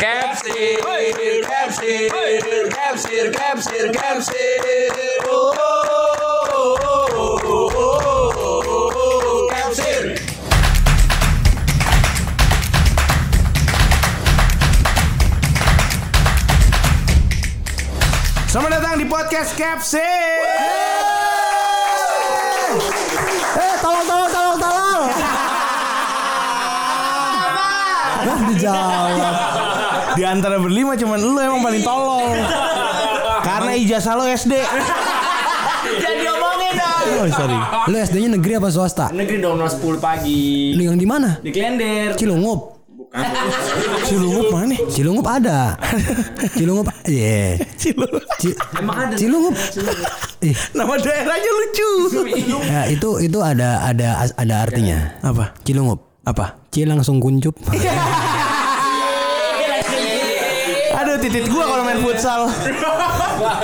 Capsir, capsir, capsir, capsir, capsir. Oh, oh, oh, oh, oh, oh, capsir. Selamat datang di podcast Capsi. Eh, tolong, tolong, tolong, tolong. Nah, dijawab. Di antara berlima cuman lu emang paling tolol. Karena ijazah lo SD. Jadi omongin dong. Oh, sorry. Lu SD-nya negeri apa swasta? Negeri dong 10 pagi. Lu yang di mana? Di Klender. Cilungup. Cilungup mana nih? Cilungup ada. Cilungup. Iya. Cilungup. Ci- Emang ada. Cilungup. Ih, Nama daerahnya lucu. ya itu itu ada ada ada artinya. Apa? Cilungup. Apa? Ci langsung kuncup. Titit gua kalau main futsal.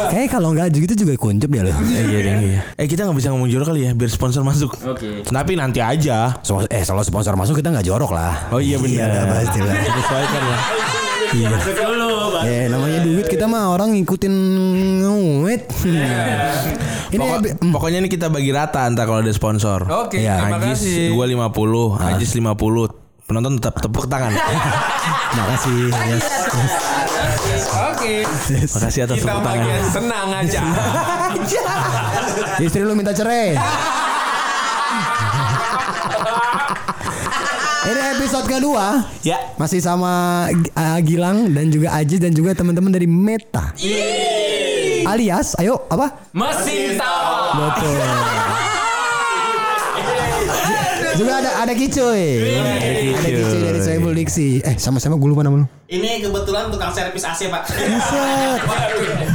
Kayak kalau nggak gitu juga kuncup ya lo. iya deh, iya. Eh kita nggak bisa ngomong jorok kali ya biar sponsor masuk. Oke. Tapi nanti aja. So, eh kalau sponsor masuk kita nggak jorok lah. Oh iya benar. Iya, pasti lah. Sesuaikan lah. Iya. Eh namanya duit kita mah orang ngikutin nguit. Ini Pokok- mm, pokoknya ini kita bagi rata antar kalau ada sponsor. Oke, Iya, terima Ajis kasih. gua 50, Ajis 50. Penonton tetap tepuk tangan. makasih. Yes. Oke. Makasih atas Kita tepuk tangan. senang aja. Istri lu minta cerai. Ini episode kedua Ya. masih sama uh, Gilang dan juga Aji dan juga teman-teman dari Meta. Alias, ayo apa? Mesin. Betul. Juga ada ada Kicoy. Ada Kicoy dari Soebul Diksi. Eh sama-sama gue lupa nama lu. Ini kebetulan tukang servis AC pak. Buset.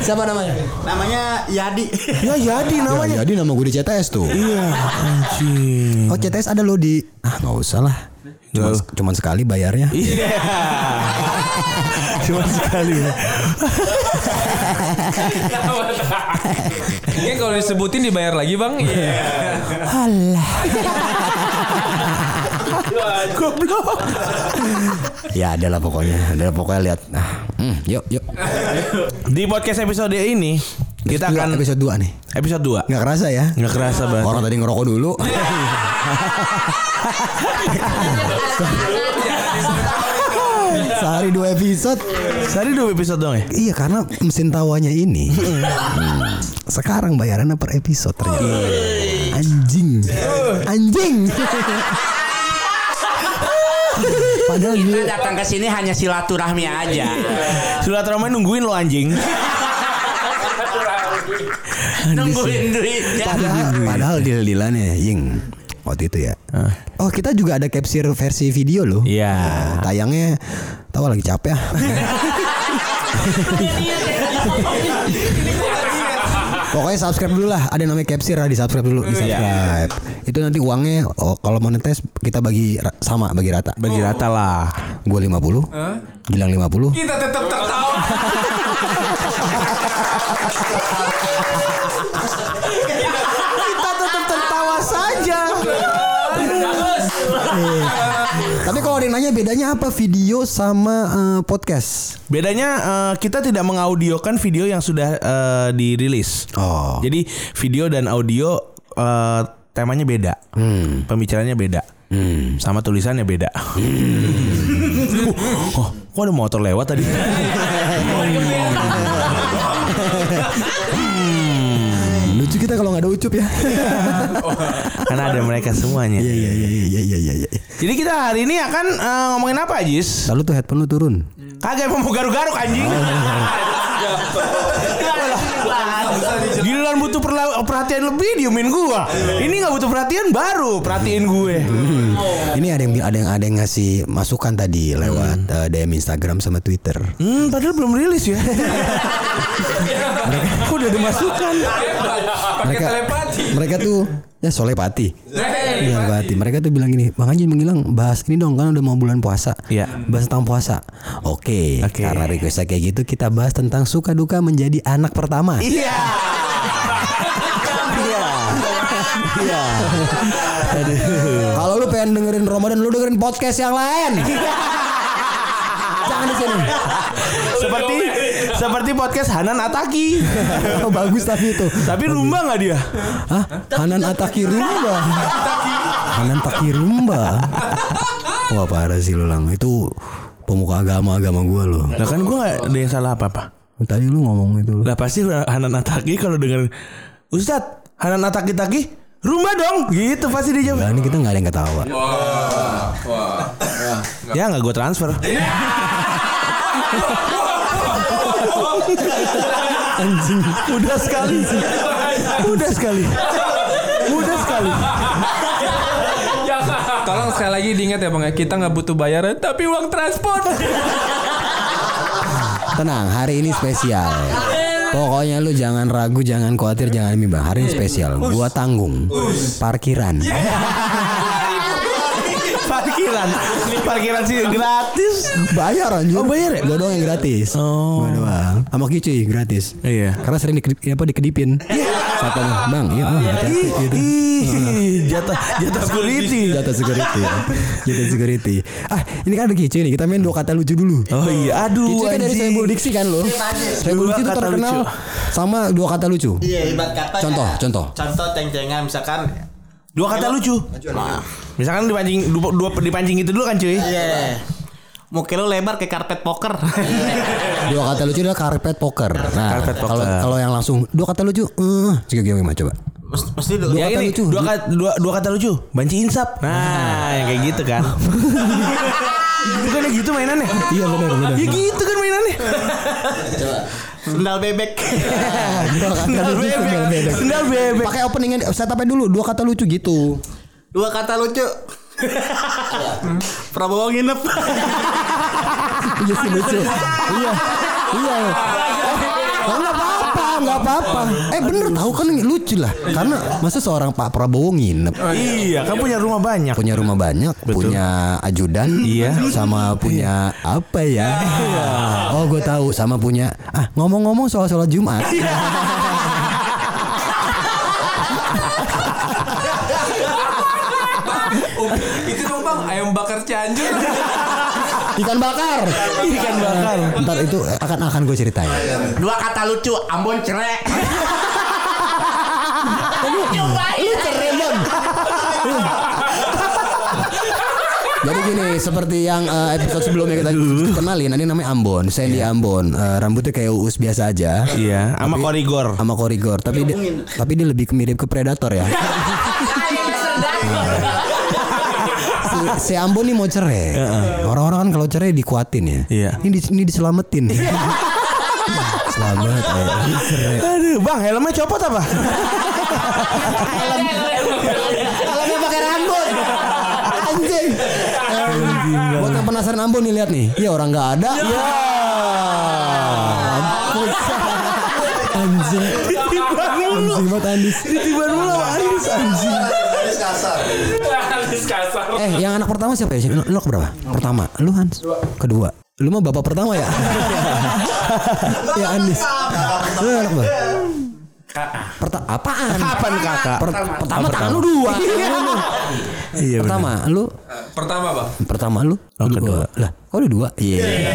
Siapa namanya? Namanya Yadi. Ya Yadi namanya. Yadi nama gue di CTS tuh. Iya. Anjing. Oh CTS ada lo di ah nggak usah lah. Cuman, cuman sekali bayarnya. Iya. Cuma sekali. Ini kalau disebutin dibayar lagi bang. Iya. Alah. Goblok. ya ada lah pokoknya. Ada lah pokoknya lihat. Nah, hmm, yuk yuk. Di podcast episode ini kita Episode akan dua, episode 2 nih. episode 2. Nggak kerasa ya? Nggak kerasa banget. Orang tadi ngerokok dulu. Sehari dua episode. Sehari dua episode dong ya? Iya karena mesin tawanya ini hmm, sekarang bayarannya per episode ternyata. Anjing, anjing. Padahal Kita gue datang ke sini hanya silaturahmi aja. Silaturahmi nungguin lo anjing. Nungguin duitnya. padahal, padahal deal-dealannya Ying waktu itu ya. Oh kita juga ada capture versi video loh. Iya. Nah, tayangnya tahu lagi capek ya. Pokoknya subscribe dulu lah. Ada namanya capture lah di subscribe dulu di subscribe. Itu nanti uangnya oh, kalau monetis kita bagi sama bagi rata. Bagi rata lah. Gue 50 Gilang 50 Kita tetap tertawa. Kita tetap tertawa saja. Tapi kalau ada yang nanya bedanya apa video sama eh, podcast? Bedanya eh, kita tidak mengaudiokan video yang sudah eh, dirilis. Oh. Jadi video dan audio eh, temanya beda. Hmm. Pembicaranya beda. Sama tulisannya beda. oh, kok ada motor lewat tadi? kita kalau nggak ada ucup ya. Karena ada mereka semuanya. Iya iya iya iya iya iya iya. Jadi kita hari ini akan eh, ngomongin apa, Jis? Lalu tuh headphone lu turun. Kagak mau garuk-garuk anjing. Giliran butuh perla- perhatian lebih diemin gua. Ini nggak butuh perhatian baru perhatiin gue. Ini ada yang ada yang ada yang ngasih masukan tadi lewat eh, DM Instagram sama Twitter. Hmm, padahal belum rilis ya. Mereka kok udah ada masukan. Pakai Mereka telepati. mereka tuh ya solepati. Iya Pati. Mereka tuh bilang gini, Bang Anjing menghilang bahas ini dong kan udah mau bulan puasa. Iya. Bahas tentang puasa. Oke. Oke. Karena requestnya kayak gitu kita bahas tentang suka duka menjadi anak pertama. Iya. Iya. Iya. Kalau lu pengen dengerin Ramadan lu dengerin podcast yang lain. Jangan di sini. seperti seperti podcast Hanan Ataki. Oh, bagus tapi itu. Tapi rumba nggak dia? Hah? Hanan Ataki Rumba. Hanan Taki Rumba. Wah parah sih lu lang. Itu pemuka agama-agama gue loh. Lah kan gue nggak ada yang salah apa apa. Tadi lu ngomong itu. Lah pasti Hanan Ataki kalau denger Ustad Hanan Ataki Taki rumba dong gitu pasti dia jawab. Nah, ini kita nggak ada yang ketawa. Ya nggak gue transfer. Anjing. Mudah sekali. Mudah sekali. Mudah sekali. Tolong sekali lagi diingat ya bang ya kita nggak butuh bayaran tapi uang transport. Tenang, hari ini spesial. Pokoknya lu jangan ragu, jangan khawatir, jangan mimba. Hari ini spesial. Gua tanggung parkiran. Parkiran. Parkiran sih gratis. Bayar anjir. Oh, bayar ya? Gua doang yang gratis. Oh. Gua doang. Sama Kici gratis. Iya. Karena sering dikedip, apa dikedipin. Katanya, "Bang, iya, ah, hati-hati." gitu. Jatah jatah security. Jatuh security. Jatuh security. Ah, ini kan ada Kici nih. Kita main dua kata lucu dulu. Oh iya, aduh. Kici kan dari. Soebul Diksi kan lo. Soebul Dua Diksi itu terkenal lucu. sama dua kata lucu. Iya, ibarat kata. Contoh, contoh. Contoh ceng-cengan misalkan. Dua kata lucu. Misalkan dipancing dua, dua dipancing itu dulu kan cuy. Iya. Muka lu lebar kayak karpet poker. Dua kata lucu adalah karpet poker. Nah, Karpet kalau poker. kalau yang langsung dua kata lucu, eh, juga gimana coba? mesti, mesti dulu. Dua Ya kata ini lucu. dua kata dua, dua kata lucu. Banci insap. Nah, yang kayak gitu kan. Bukannya gitu mainannya? Iya benar benar. Ya gitu kan mainannya. Kata Sendal lucu bebek. sendal bebek. Sendal bebek. Pakai openingnya setupnya dulu dua kata lucu gitu. Dua kata lucu. Prabowo nginep. Iya sih lucu. Iya. Iya. Oh, nggak apa-apa, nggak apa-apa. Eh bener tahu kan lucu lah. Karena masa seorang Pak Prabowo nginep Iya, kan punya rumah banyak. punya rumah banyak, punya ajudan, Iya. sama punya apa ya? Oh, gue tahu, sama punya. Ah, ngomong-ngomong soal sholat Jumat, Itu dong bang ayam bakar Cianjur. Ikan bakar. Ikan bakar. Ntar itu akan akan gue ceritain. Dua kata lucu. Ambon. Lu keren Bang. Jadi gini, seperti yang eh, episode sebelumnya kita kenalin, ini namanya Ambon, Sandy Ambon. Eh, rambutnya kayak Uus biasa aja. Iya, sama korigor. sama korigor tapi dia, tapi dia lebih mirip ke predator ya si, Ambon nih mau cerai orang-orang kan kalau cerai dikuatin ya Iya. ini di- ini diselamatin selamat ya. Aduh, Bang, helmnya copot apa? kalau mau pakai rambut anjing buat yang penasaran Ambon nih lihat nih iya orang nggak ada ya anjing anjing banget Andis Tiba mulu Andis anjing. Habis kasar. Eh, yang anak pertama siapa ya? Lu, lu berapa? Pertama. Lu Hans. Kedua. Lu mah bapak pertama ya? ya Andis. Lu anak berapa? Perta apaan? Kapan kakak? Per- pertama tangan lu dua. Iya benar. pertama lu Pertama bang. pertama lu Oh, Lu kedua. dua. Lah, kok lu dua? Iya. Iya.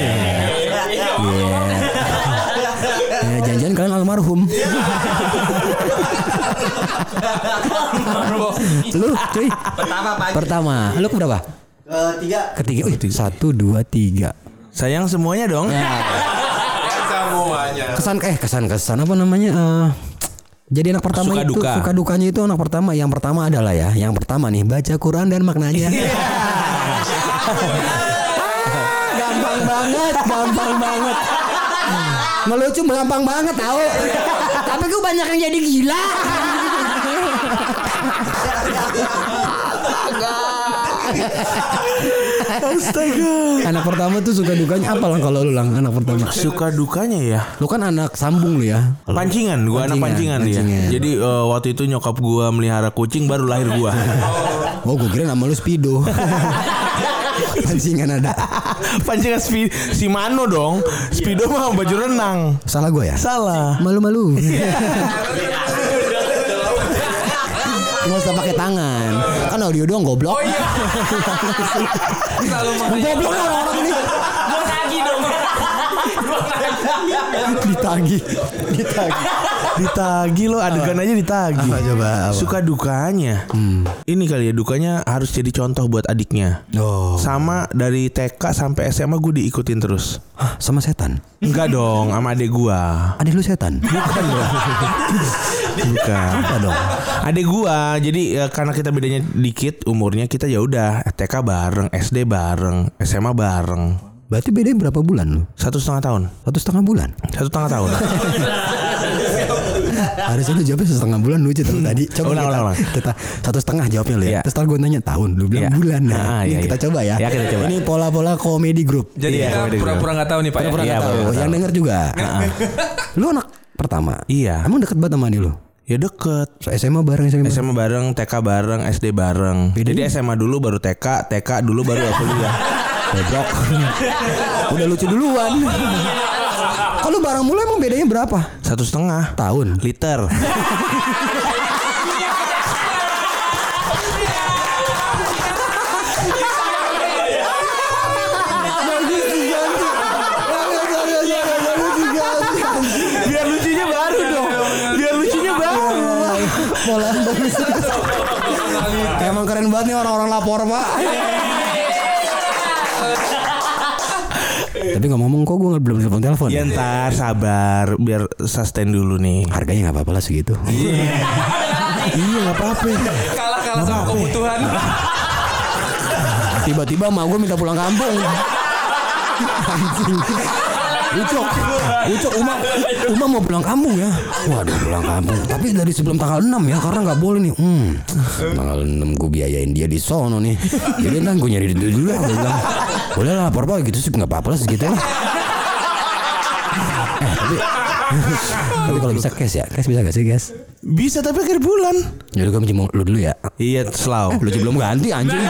Ya, janjian kalian almarhum. Lu, cuy. Pertama pagi. Pertama, lu ke berapa? Ketiga. Ketiga. Wih, satu, dua, tiga. Sayang semuanya dong. Semuanya. kesan eh kesan kesan apa namanya eh jadi anak pertama Suka itu duka. suka dukanya itu anak pertama yang pertama adalah ya yang pertama nih baca Quran dan maknanya Ah, gampang banget gampang banget ngelucu gampang banget tahu tapi gue banyak yang jadi gila Astaga. anak pertama tuh suka dukanya apa lang kalau lu lang anak pertama Suka dukanya ya. lu kan anak sambung lu ya Pancingan, gua anak Pancingan, pancingan, pancingan. dia. Jadi eh, waktu itu nyokap gua melihara kucing baru lahir gua. oh gue kira nama lu Speedo pancingan ada pancingan spi si Mano dong. Speedo mah baju renang. salah gue ya Salah. malu-malu nggak usah pakai tangan kan audio doang goblok Selalu goblok lah orang-orang ini Gue lagi dong. Ditagi. Ditagi. Ditagi lo adegan aja ditagi. Apa coba, apa? Suka dukanya. Ini kali ya dukanya harus jadi contoh buat adiknya. Oh. Sama dari TK sampai SMA gue diikutin terus. Hah, sama setan. Enggak dong, sama adek gua. Adik lu setan. Bukan dong. Bukan. Apa dong? Adek gua, jadi ya, karena kita bedanya dikit umurnya kita ya udah TK bareng, SD bareng, SMA bareng. Berarti bedanya berapa bulan lu? Satu setengah tahun. Satu setengah bulan. Satu setengah tahun. Harusnya lu jawabnya setengah bulan lucu tuh tadi. Coba Ulang, kita, ulang, ulang. kita satu setengah jawabnya lu ya. Iya. Terus gue nanya tahun, lu bilang Iya. bulan. Nah, Ah, ini iya, kita iya. coba ya. Ya, kita coba. Ini pola-pola komedi grup. Jadi kita komedi pura-pura nggak tahu nih Pak. ya? Pura-pura Iya, nggak tahu. Yang tahu. denger juga. lu anak pertama. Iya. Emang deket banget sama adik lu? Ya deket. So, SMA bareng SMA. SMA bareng, TK bareng, SD bareng. Jadi SMA dulu baru TK, TK dulu baru kuliah. Goblok. Udah lucu duluan. Kalau barang mulu emang bedanya berapa? Satu setengah Tahun. liter. Biar lucunya baru dong. Biar lucunya baru. Pola bagus. Emang keren banget nih orang-orang lapor pak. Tapi ngomong kok gue belum telepon telepon. Ya ntar sabar biar sustain dulu nih. Harganya nggak apa-apa lah segitu. Iya nggak apa-apa. Kalah kalah sama kebutuhan. Tiba-tiba mau gue minta pulang kampung. Anjing. Ucok, Ucok, Uma, Uma mau pulang kampung ya. Waduh pulang kampung. Tapi dari sebelum tanggal 6 ya, karena nggak boleh nih. Hmm, tanggal 6 gue biayain dia di sono nih. Jadi ntar gue nyari duit dulu. Gue bilang, boleh lah lapor pak gitu sih nggak apa-apa lah segitu lah. Eh, tapi, tapi kalau bisa cash ya, cash bisa gak sih guys? Bisa tapi akhir bulan. Jadi gue minjem lu dulu ya. Iya selalu. Lu belum ganti anjing.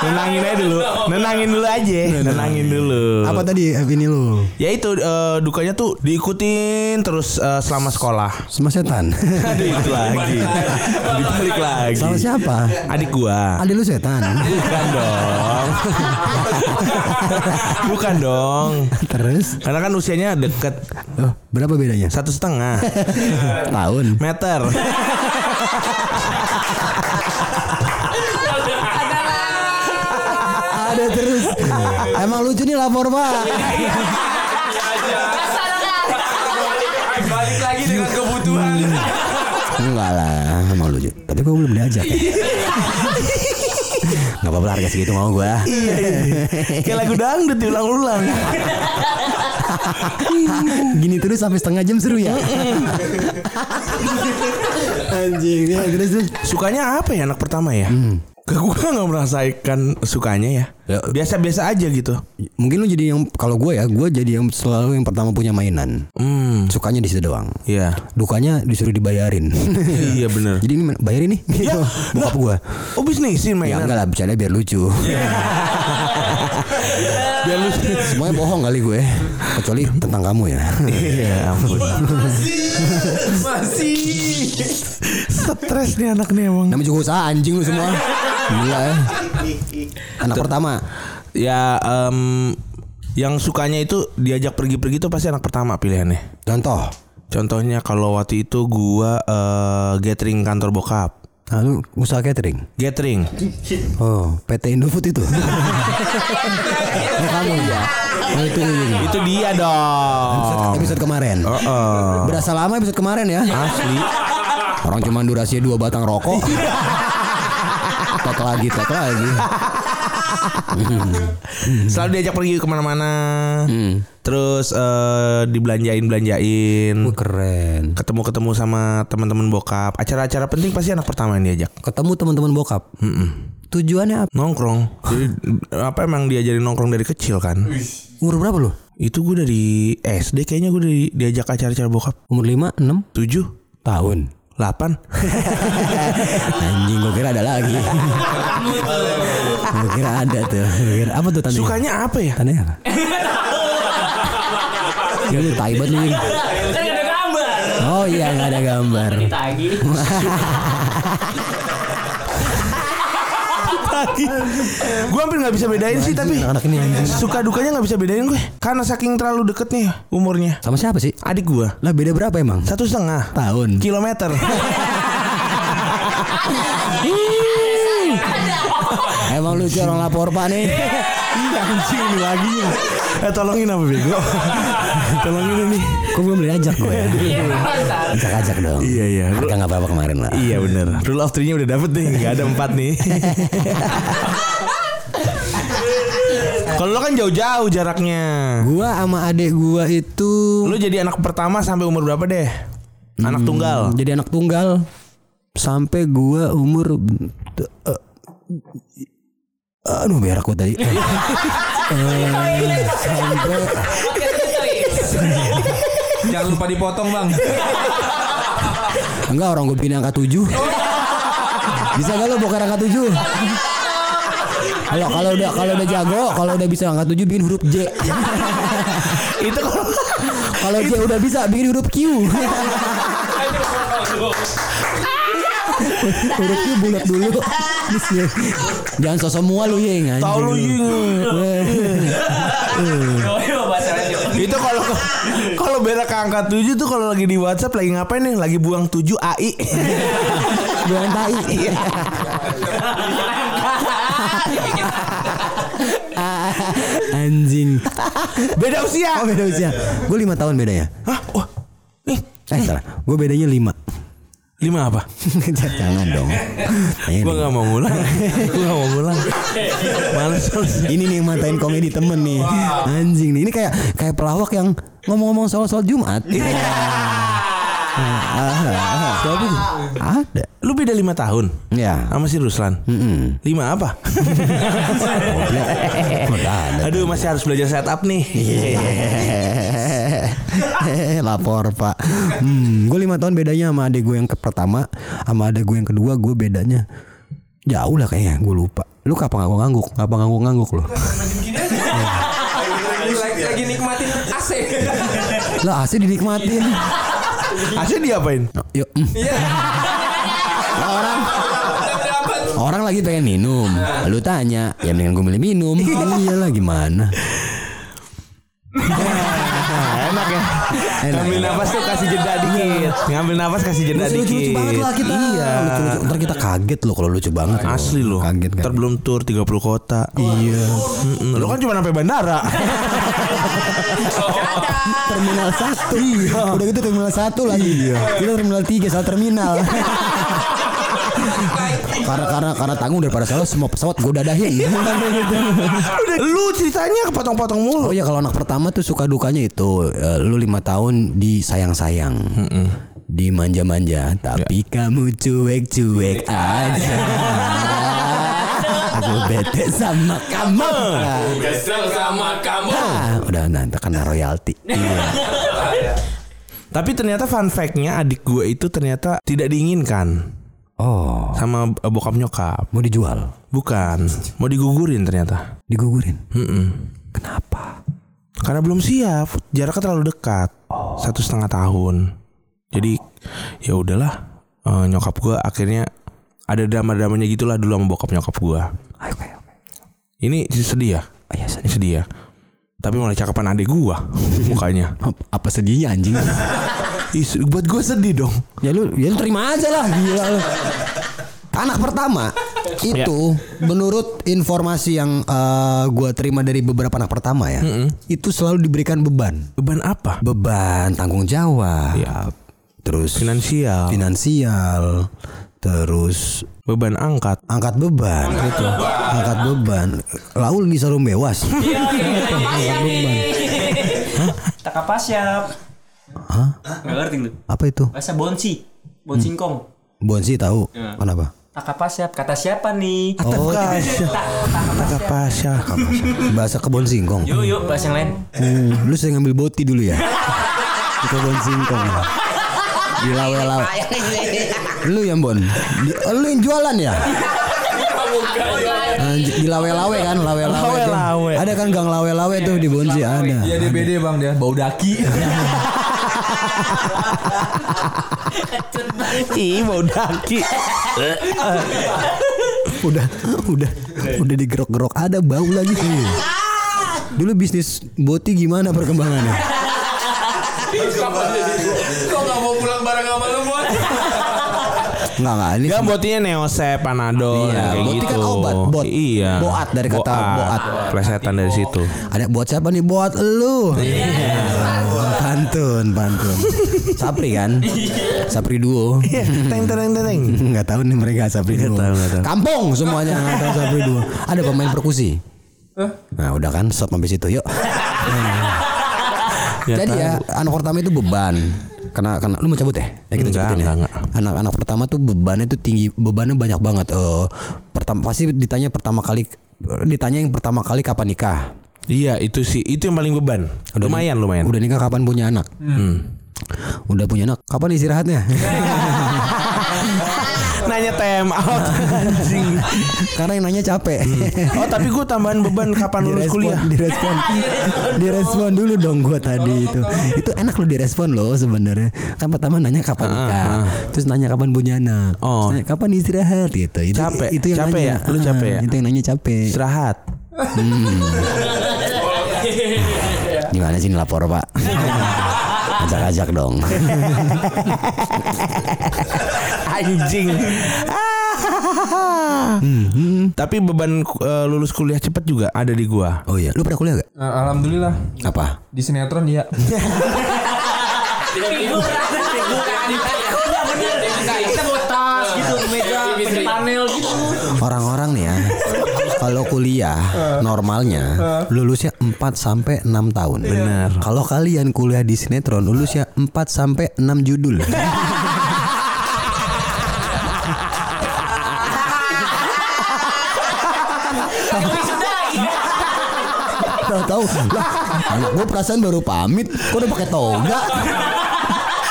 Nenangin aja dulu. Nenangin dulu aja. Nenangin dulu. Apa tadi ini lu? Ya itu eh, dukanya tuh diikutin terus eh, selama sekolah. Sama setan. Itu lagi. Dibalik lagi. Sama siapa? Adik gua. Adik lu setan. Bukan dong. Bukan dong. Terus Karena kan usianya deket oh, berapa bedanya? satu setengah Tahun. meter. Emang lucu nih lapor pak. Balik lagi dengan kebutuhan. Enggak lah, emang lucu. Tapi gue belum diajak ya. Gak apa-apa harga segitu mau gue. Kayak lagu dangdut diulang-ulang. Gini terus sampai setengah jam seru ya. Anjing ya terus terus. Sukanya apa ya anak pertama ya? Ke gue nggak merasakan sukanya ya. Ya. Biasa-biasa aja gitu. Mungkin lu jadi yang kalau gue ya, gue jadi yang selalu yang pertama punya mainan. Hmm. Sukanya di situ doang. Iya. Dukanya disuruh dibayarin. iya bener. Jadi ini bayarin nih gitu. Bokap gue. Oh bisnisin Ya mainan. enggak lah bercanda biar lucu. Biar lu Semuanya bohong kali gue. Kecuali tentang kamu ya. Iya ampun. Masih. Stres nih anak nih emang. Namanya juga usaha anjing lu semua. Gila ya. Anak pertama. Ya em, yang sukanya itu diajak pergi-pergi itu pasti anak pertama pilihannya. Contoh. Contohnya kalau waktu itu gua eh, gathering kantor bokap. Lalu usaha catering. Gathering. Oh, PT Indofood itu. oh, kamu ya. Oh, itu, itu. Itu dia dong. Episode kemarin. Heeh. Berasa lama episode kemarin ya. Asli. Orang cuma durasinya dua batang rokok. tek lagi, tek lagi. Selalu diajak pergi ke mana-mana. Hmm. Terus eh, dibelanjain belanjain. Wah, keren. Ketemu-ketemu sama teman-teman bokap. Acara-acara penting pasti anak pertama yang diajak. Ketemu teman-teman bokap. Tujuannya apa? Nongkrong. Jadi apa emang diajarin nongkrong dari kecil kan? Umur berapa lu? Itu gue dari SD kayaknya gue dari diajak acara-acara bokap. Umur 5, 6 7 tahun. 8 Anjing gue kira ada lagi. gue kira ada tuh. Gua kira apa tuh tandanya? Sukanya apa ya? Tandanya apa? Ya lu tai banget lu. Kan gak ada gambar. Oh iya nggak ada gambar. Ditagi. lagi. Gue hampir nggak bisa bedain sih tapi anak-anak ini suka dukanya nggak bisa bedain gue karena saking terlalu deketnya umurnya. Sama siapa sih? Adik gue Lah beda berapa emang? satu setengah Tahun. kilometer. Emang lucu orang lapor pak nih. Iya anjing ini lagi. Eh tolongin apa bego? tolongin nih. Kok belum diajak gue ya? Ajak-ajak dong. Iya, iya. Harga nggak apa-apa kemarin lah. Iya bener Rule of three-nya udah dapet nih Gak ada empat nih Kalau lo kan jauh-jauh jaraknya Gua sama adek gua itu Lo jadi anak pertama sampai umur berapa deh? Anak tunggal jadi anak tunggal sampai gua umur eh, aduh berak gua tadi. Eh, Jangan lupa dipotong bang. enggak orang gue bikin angka 7. Bisa gak lo bokar angka 7? Kalau kalau udah kalau udah jago, kalau udah bisa angka 7 bikin huruf J. Itu kalau Kalau J udah bisa bikin huruf Q. huruf Q bulat dulu. Jangan sosok mua lu yeng anjing. Tahu lu ying. Itu kalau kalau berak ke angka 7 tuh kalau lagi di WhatsApp lagi ngapain nih? Lagi buang 7 AI. Bukan tai. Anjing. Beda usia. Oh beda usia. Gue lima tahun bedanya. Hah? Wah. Nih, Eh salah. Gue bedanya lima. Lima apa? Jangan dong. Ini, Gua gak mau ngulang. Gua gak mau ngulang. Males males. ini nih yang matain komedi temen nih. Anjing nih. Ini kayak kayak pelawak yang ngomong-ngomong soal soal Jumat. Siapa sih? Ada. Lu beda lima tahun Ya. sama si Ruslan. Mm-mm. Lima apa? Aduh masih harus belajar setup nih. Lapor pak. Hmm, gue lima tahun bedanya sama adik gue yang ke pertama, sama adik gue yang kedua gue bedanya jauh lah kayaknya. Gue lupa. Lu kapan ngangguk ngangguk? Kapan ngangguk ngangguk lo? lagi, lagi nikmatin AC. Lah asli dinikmatin. Asli diapain? Yuk. mm. orang orang lagi pengen minum. Lu tanya, ya mendingan gue milih minum. Iyalah gimana? enak ya. Enak. Ngambil nafas tuh kasih jeda dikit. Ngambil nafas kasih jeda Lucu, dikit. lucu banget lah kita. Iya. Lucu, lucu. Ntar kita kaget loh kalau lucu banget. Asli loh. Kaget kan. Ntar belum tour 30 kota. Iya. Lo kan cuma sampai bandara. terminal satu. Iya. Udah gitu terminal satu lagi. Iya. Kita terminal tiga salah terminal. karena karena karena tanggung daripada salah semua pesawat gue dadahin. Udah lu ceritanya kepotong-potong mulu. oh ya kalau anak pertama tuh suka dukanya itu eh, lu lima tahun disayang-sayang. Dimanja-manja, tapi kamu cuek-cuek aja. Aku bete sama kamu. Kesel sama kamu. Ah, udah nanti kena royalti. Tapi ternyata fun fact-nya adik gue itu ternyata tidak diinginkan Oh, sama eh, bokap nyokap. mau dijual, Bukan, mau digugurin ternyata. digugurin. Mm-mm. Kenapa? Karena belum siap, jaraknya terlalu dekat, satu setengah tahun. Jadi ya udahlah, eh, nyokap gue akhirnya ada drama-dramanya gitulah dulu sama bokap nyokap gue. Oke, oke. Ini sedih ya, Oh, iya, sedih. sedih ya. Tapi mulai cakapan adik gue mukanya. Apa sedihnya anjing? Ih, buat gue sedih dong. ya lu, ya lu terima aja lah, gila lu. Anak pertama itu menurut informasi yang eh, gua terima dari beberapa anak pertama ya, itu selalu diberikan beban, Beban apa? beban tanggung jawab, Ya, terus finansial, finansial, terus beban angkat. angkat beban. Gitu. angkat beban. Laul di sarung bewas angkat beban. Tak apa siap. Hah? Gak ngerti lu. apa itu? Bahasa bonsi. Bonsingkong. bonsi tahu? Kenapa? Tak apa siap. Kata siapa nih? oh Kasya, kasya. bahasa kebon singkong Yuk yuk bahasa yang lain. Hmm, lu sering ngambil boti dulu ya? Di kebon singkong di lawe-lawe lu yang bon di, oh, lu yang jualan ya? Di lawe-lawe kan? Lawe-lawe ada kan gang lawe-lawe tuh di Bonsi ada. Iya dia beda bang dia bau daki. Ih, mau daki. udah udah udah digerok-gerok ada bau lagi. Dulu bisnis boti gimana perkembangannya? Enggak enggak ini Enggak botinya Neosep, Panadol Iya, kayak boti gitu. kan obat, bot. Iya. Boat dari kata boat. Plesetan dari situ. ada buat siapa nih? Buat lu. Pantun, pantun. Sapri kan? Sapri duo. teng teng teng teng. Nggak tahu nih mereka Sapri duo. tahu, nggak tahu. Kampung semuanya nggak tahu Sapri duo. Ada pemain perkusi. Nah udah kan stop sampai situ yuk. Jadi ya anak pertama itu beban. Kena kena lu mau cabut ya? Ya kita Enggak, cabutin ya. enggak, enggak. Anak-anak pertama tuh bebannya tuh tinggi, bebannya banyak banget. Eh pertama pasti ditanya pertama kali ditanya yang pertama kali kapan nikah. Iya itu sih itu yang paling beban. lumayan lumayan. Udah nikah kapan punya anak? Udah punya anak, kapan istirahatnya? Time out anjing. Karena yang nanya capek. Oh tapi gue tambahan beban kapan lulus direspon, kuliah. direspon, direspon dulu dong gua tadi itu. Itu enak lo direspon loh sebenarnya. Kan pertama nanya kapan nikah, terus nanya kapan punya anak, Ah, Oh. Nanya kapan istirahat gitu. Itu, Capek, itu yang capek nanya. ya? Lu capek ya? Ah, Itu yang nanya capek. Istirahat. Gimana sih ini lapor pak? Ajak-ajak dong. Anjing. Tapi beban eh, lulus kuliah cepet juga ada di gua. Oh iya, lu pernah kuliah gak? Nah, Alhamdulillah Apa? di sinetron dia. Kita bawa tas gitu, meja, pakai panel gitu. Orang-orang nih ya Kalau kuliah Normalnya Lulusnya 4 sampai 6 tahun Benar Kalau kalian kuliah di sinetron Lulusnya 4 sampai 6 judul anak gue perasaan baru pamit kok udah pakai toga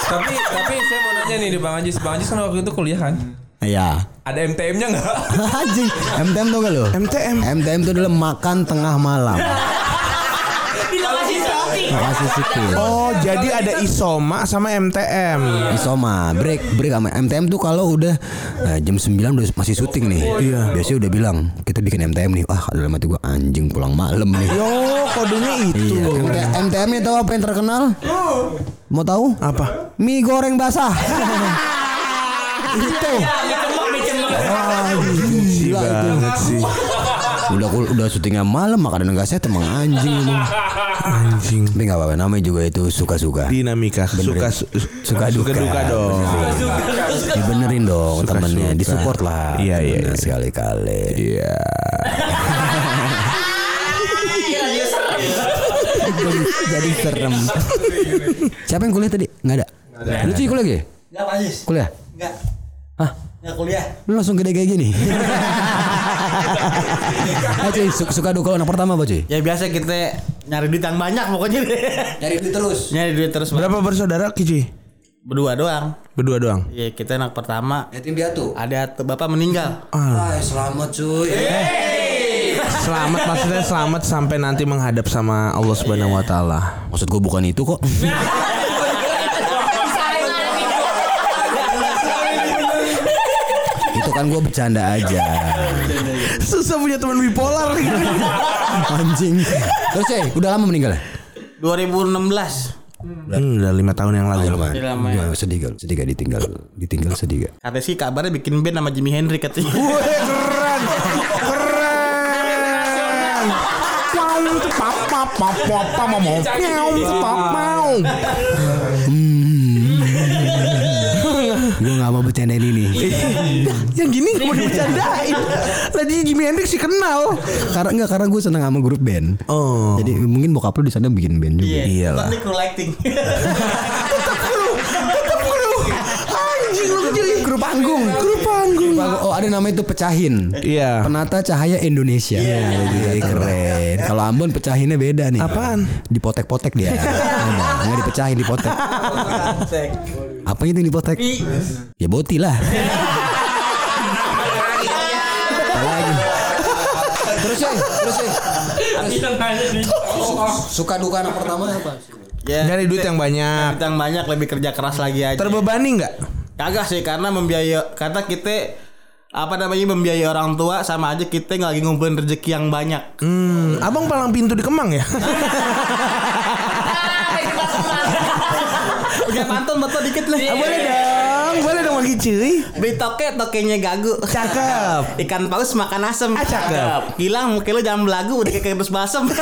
tapi tapi saya mau nanya nih di Bang Ajis. Bang Ajis kan waktu itu kuliah kan? Iya Ada MTM-nya nggak? Anjing MTM tuh gak lo MTM. MTM itu adalah makan tengah malam. Makasih Sikil Oh jadi ada isoma sama MTM. Isoma break break sama MTM tuh kalau udah eh, jam 9 udah masih syuting nih. Iya. Biasanya udah bilang kita bikin MTM nih. Wah dalam hati gua anjing pulang malam nih. Yo kodenya itu. Iya. MT- MTM nya tahu apa yang terkenal? Mau tahu? Apa? Mie goreng basah. itu. Wah, gila itu. Udah udah syutingnya malam makanan enggak sehat emang anjing emang. Anjing. Tapi nggak apa-apa namanya juga itu suka-suka. Dinamika suka su- Suka duka. duka dong. Dibenerin dong temennya, disupport lah. Iya, iya, iya. Sekali-kali. Iya. jadi, jadi serem. Siapa yang kuliah tadi? Nggak ada. Lu cuy kuliah lagi? Enggak, Pak Ajis. Kuliah? Enggak. Hah? Enggak kuliah. Lu langsung gede kayak gini. ah, cuy, su- suka duka anak pertama apa cuy? Ya biasa kita nyari duit yang banyak pokoknya. Nyari duit terus. nyari duit terus Pak. Berapa bersaudara Kici? Berdua doang. Berdua doang. Iya, kita anak pertama. Yatim piatu. Ada bapak meninggal. Ah, selamat cuy. Selamat maksudnya selamat sampai nanti menghadap sama Allah Subhanahu wa taala. Maksud gue bukan itu kok. itu kan gue bercanda aja. Susah punya teman bipolar Anjing. Terus cuy, udah lama meninggal ya? 2016. Hmm, udah lima tahun yang lalu. Lama. Udah lama ya. Sedih gak? Sedih gak ditinggal? Ditinggal sedih gak? Katanya sih kabarnya bikin band sama Jimi Hendrix katanya. Wih, keren. Keren. Wow, pap pap pap pap pap mau mau. Gue gak mau bercandain ini. Yang gini mau dibercandain. Lagi Jimi Hendrix sih kenal. karena enggak karena gue seneng sama grup band. Oh. Jadi mungkin bokap lu di sana bikin band juga. Iyalah. Tapi crew lighting. Anjing lu kecil. Grup panggung. Grup panggung. Oh ada nama itu pecahin. Iya. Penata Cahaya Indonesia. Iya, keren. Kalau Ambon pecahinnya beda nih. Apaan? Dipotek-potek dia. Ada. Nggak dipecahin dipotek. Apa itu yang dipotek? Ya boti lah. Lagi? Terus ya, terus ya. Suka duka anak pertama apa? ya. Nyari duit yang banyak. Duit yang banyak lebih kerja keras lagi aja. Terbebani nggak? Kagak sih karena membiaya kata kita apa namanya membiayai orang tua sama aja kita nggak lagi ngumpulin rezeki yang banyak. Hmm, abang palang pintu di Kemang ya? Udah pantun betul dikit lah. Ah, boleh dong, boleh dong Magi cuy. Beli toke tokenya gagu. Cakep. Ikan paus makan asem. Ah, cakep. Hilang muka lu jangan belagu udah kayak terus basem.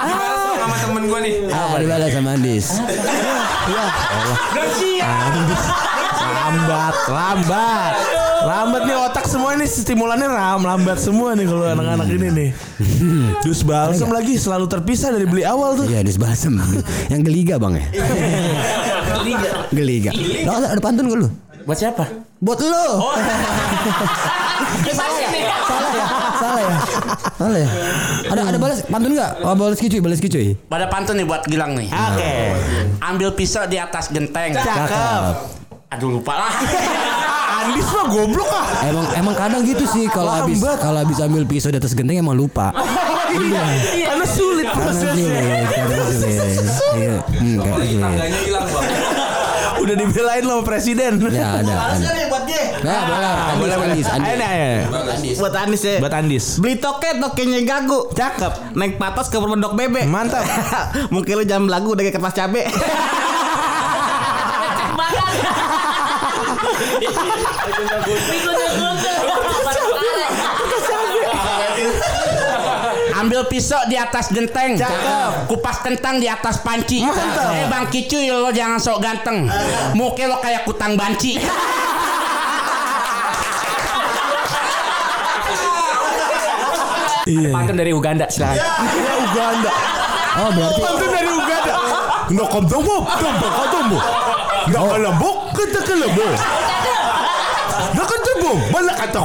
Gimana sama temen gue nih? Ah, dibalas sama Andis. Lambat, lambat. Lambat nih otak semua nih stimulannya ram lambat semua nih kalau anak-anak ini nih. Dus balsam lagi selalu terpisah dari beli awal tuh. Iya, Andis Basem. Yang geliga bang ya. Geliga. Lo ada, pantun gak lu? Buat siapa? Buat lu. Salah ya? Salah ya? Salah ya? Salah ya? Ada ada balas pantun nggak? Oh, balas kicuy, balas kicuy. Pada pantun nih buat Gilang nih. Oke. Ambil pisau di atas genteng. Cakep. Aduh lupa lah. Andis mah goblok ah. Emang emang kadang gitu sih kalau habis kalau habis ambil pisau di atas genteng emang lupa. Iya. Karena sulit Karena prosesnya. sulit, karena sulit. Iya, hmm, kayak sulit. Tangganya hilang bang. Udah dibelain loh presiden. Ya ada. ada. Nih buat dia. Nah, boleh. Andis, Andis, Ayo, Andis. ayo. Buat Anis ya. Buat Andis. Beli toke tokenya gagu. Cakep. Naik patas ke pondok bebek. Mantap. Mungkin lu jangan belagu udah kayak kertas cabe. Ambil pisau di atas genteng. Cakep. Kupas kentang di atas panci. Mantap. Eh Bang Kicuy lo jangan sok ganteng. Muka lo kayak kutang banci. Iya. Pantun dari Uganda silakan. Ya Uganda. Oh, berarti Pantun dari Uganda. Nggak komtombo, tombo, komtombo. Nggak kelembok, kita. Nggak ketemu, malah kata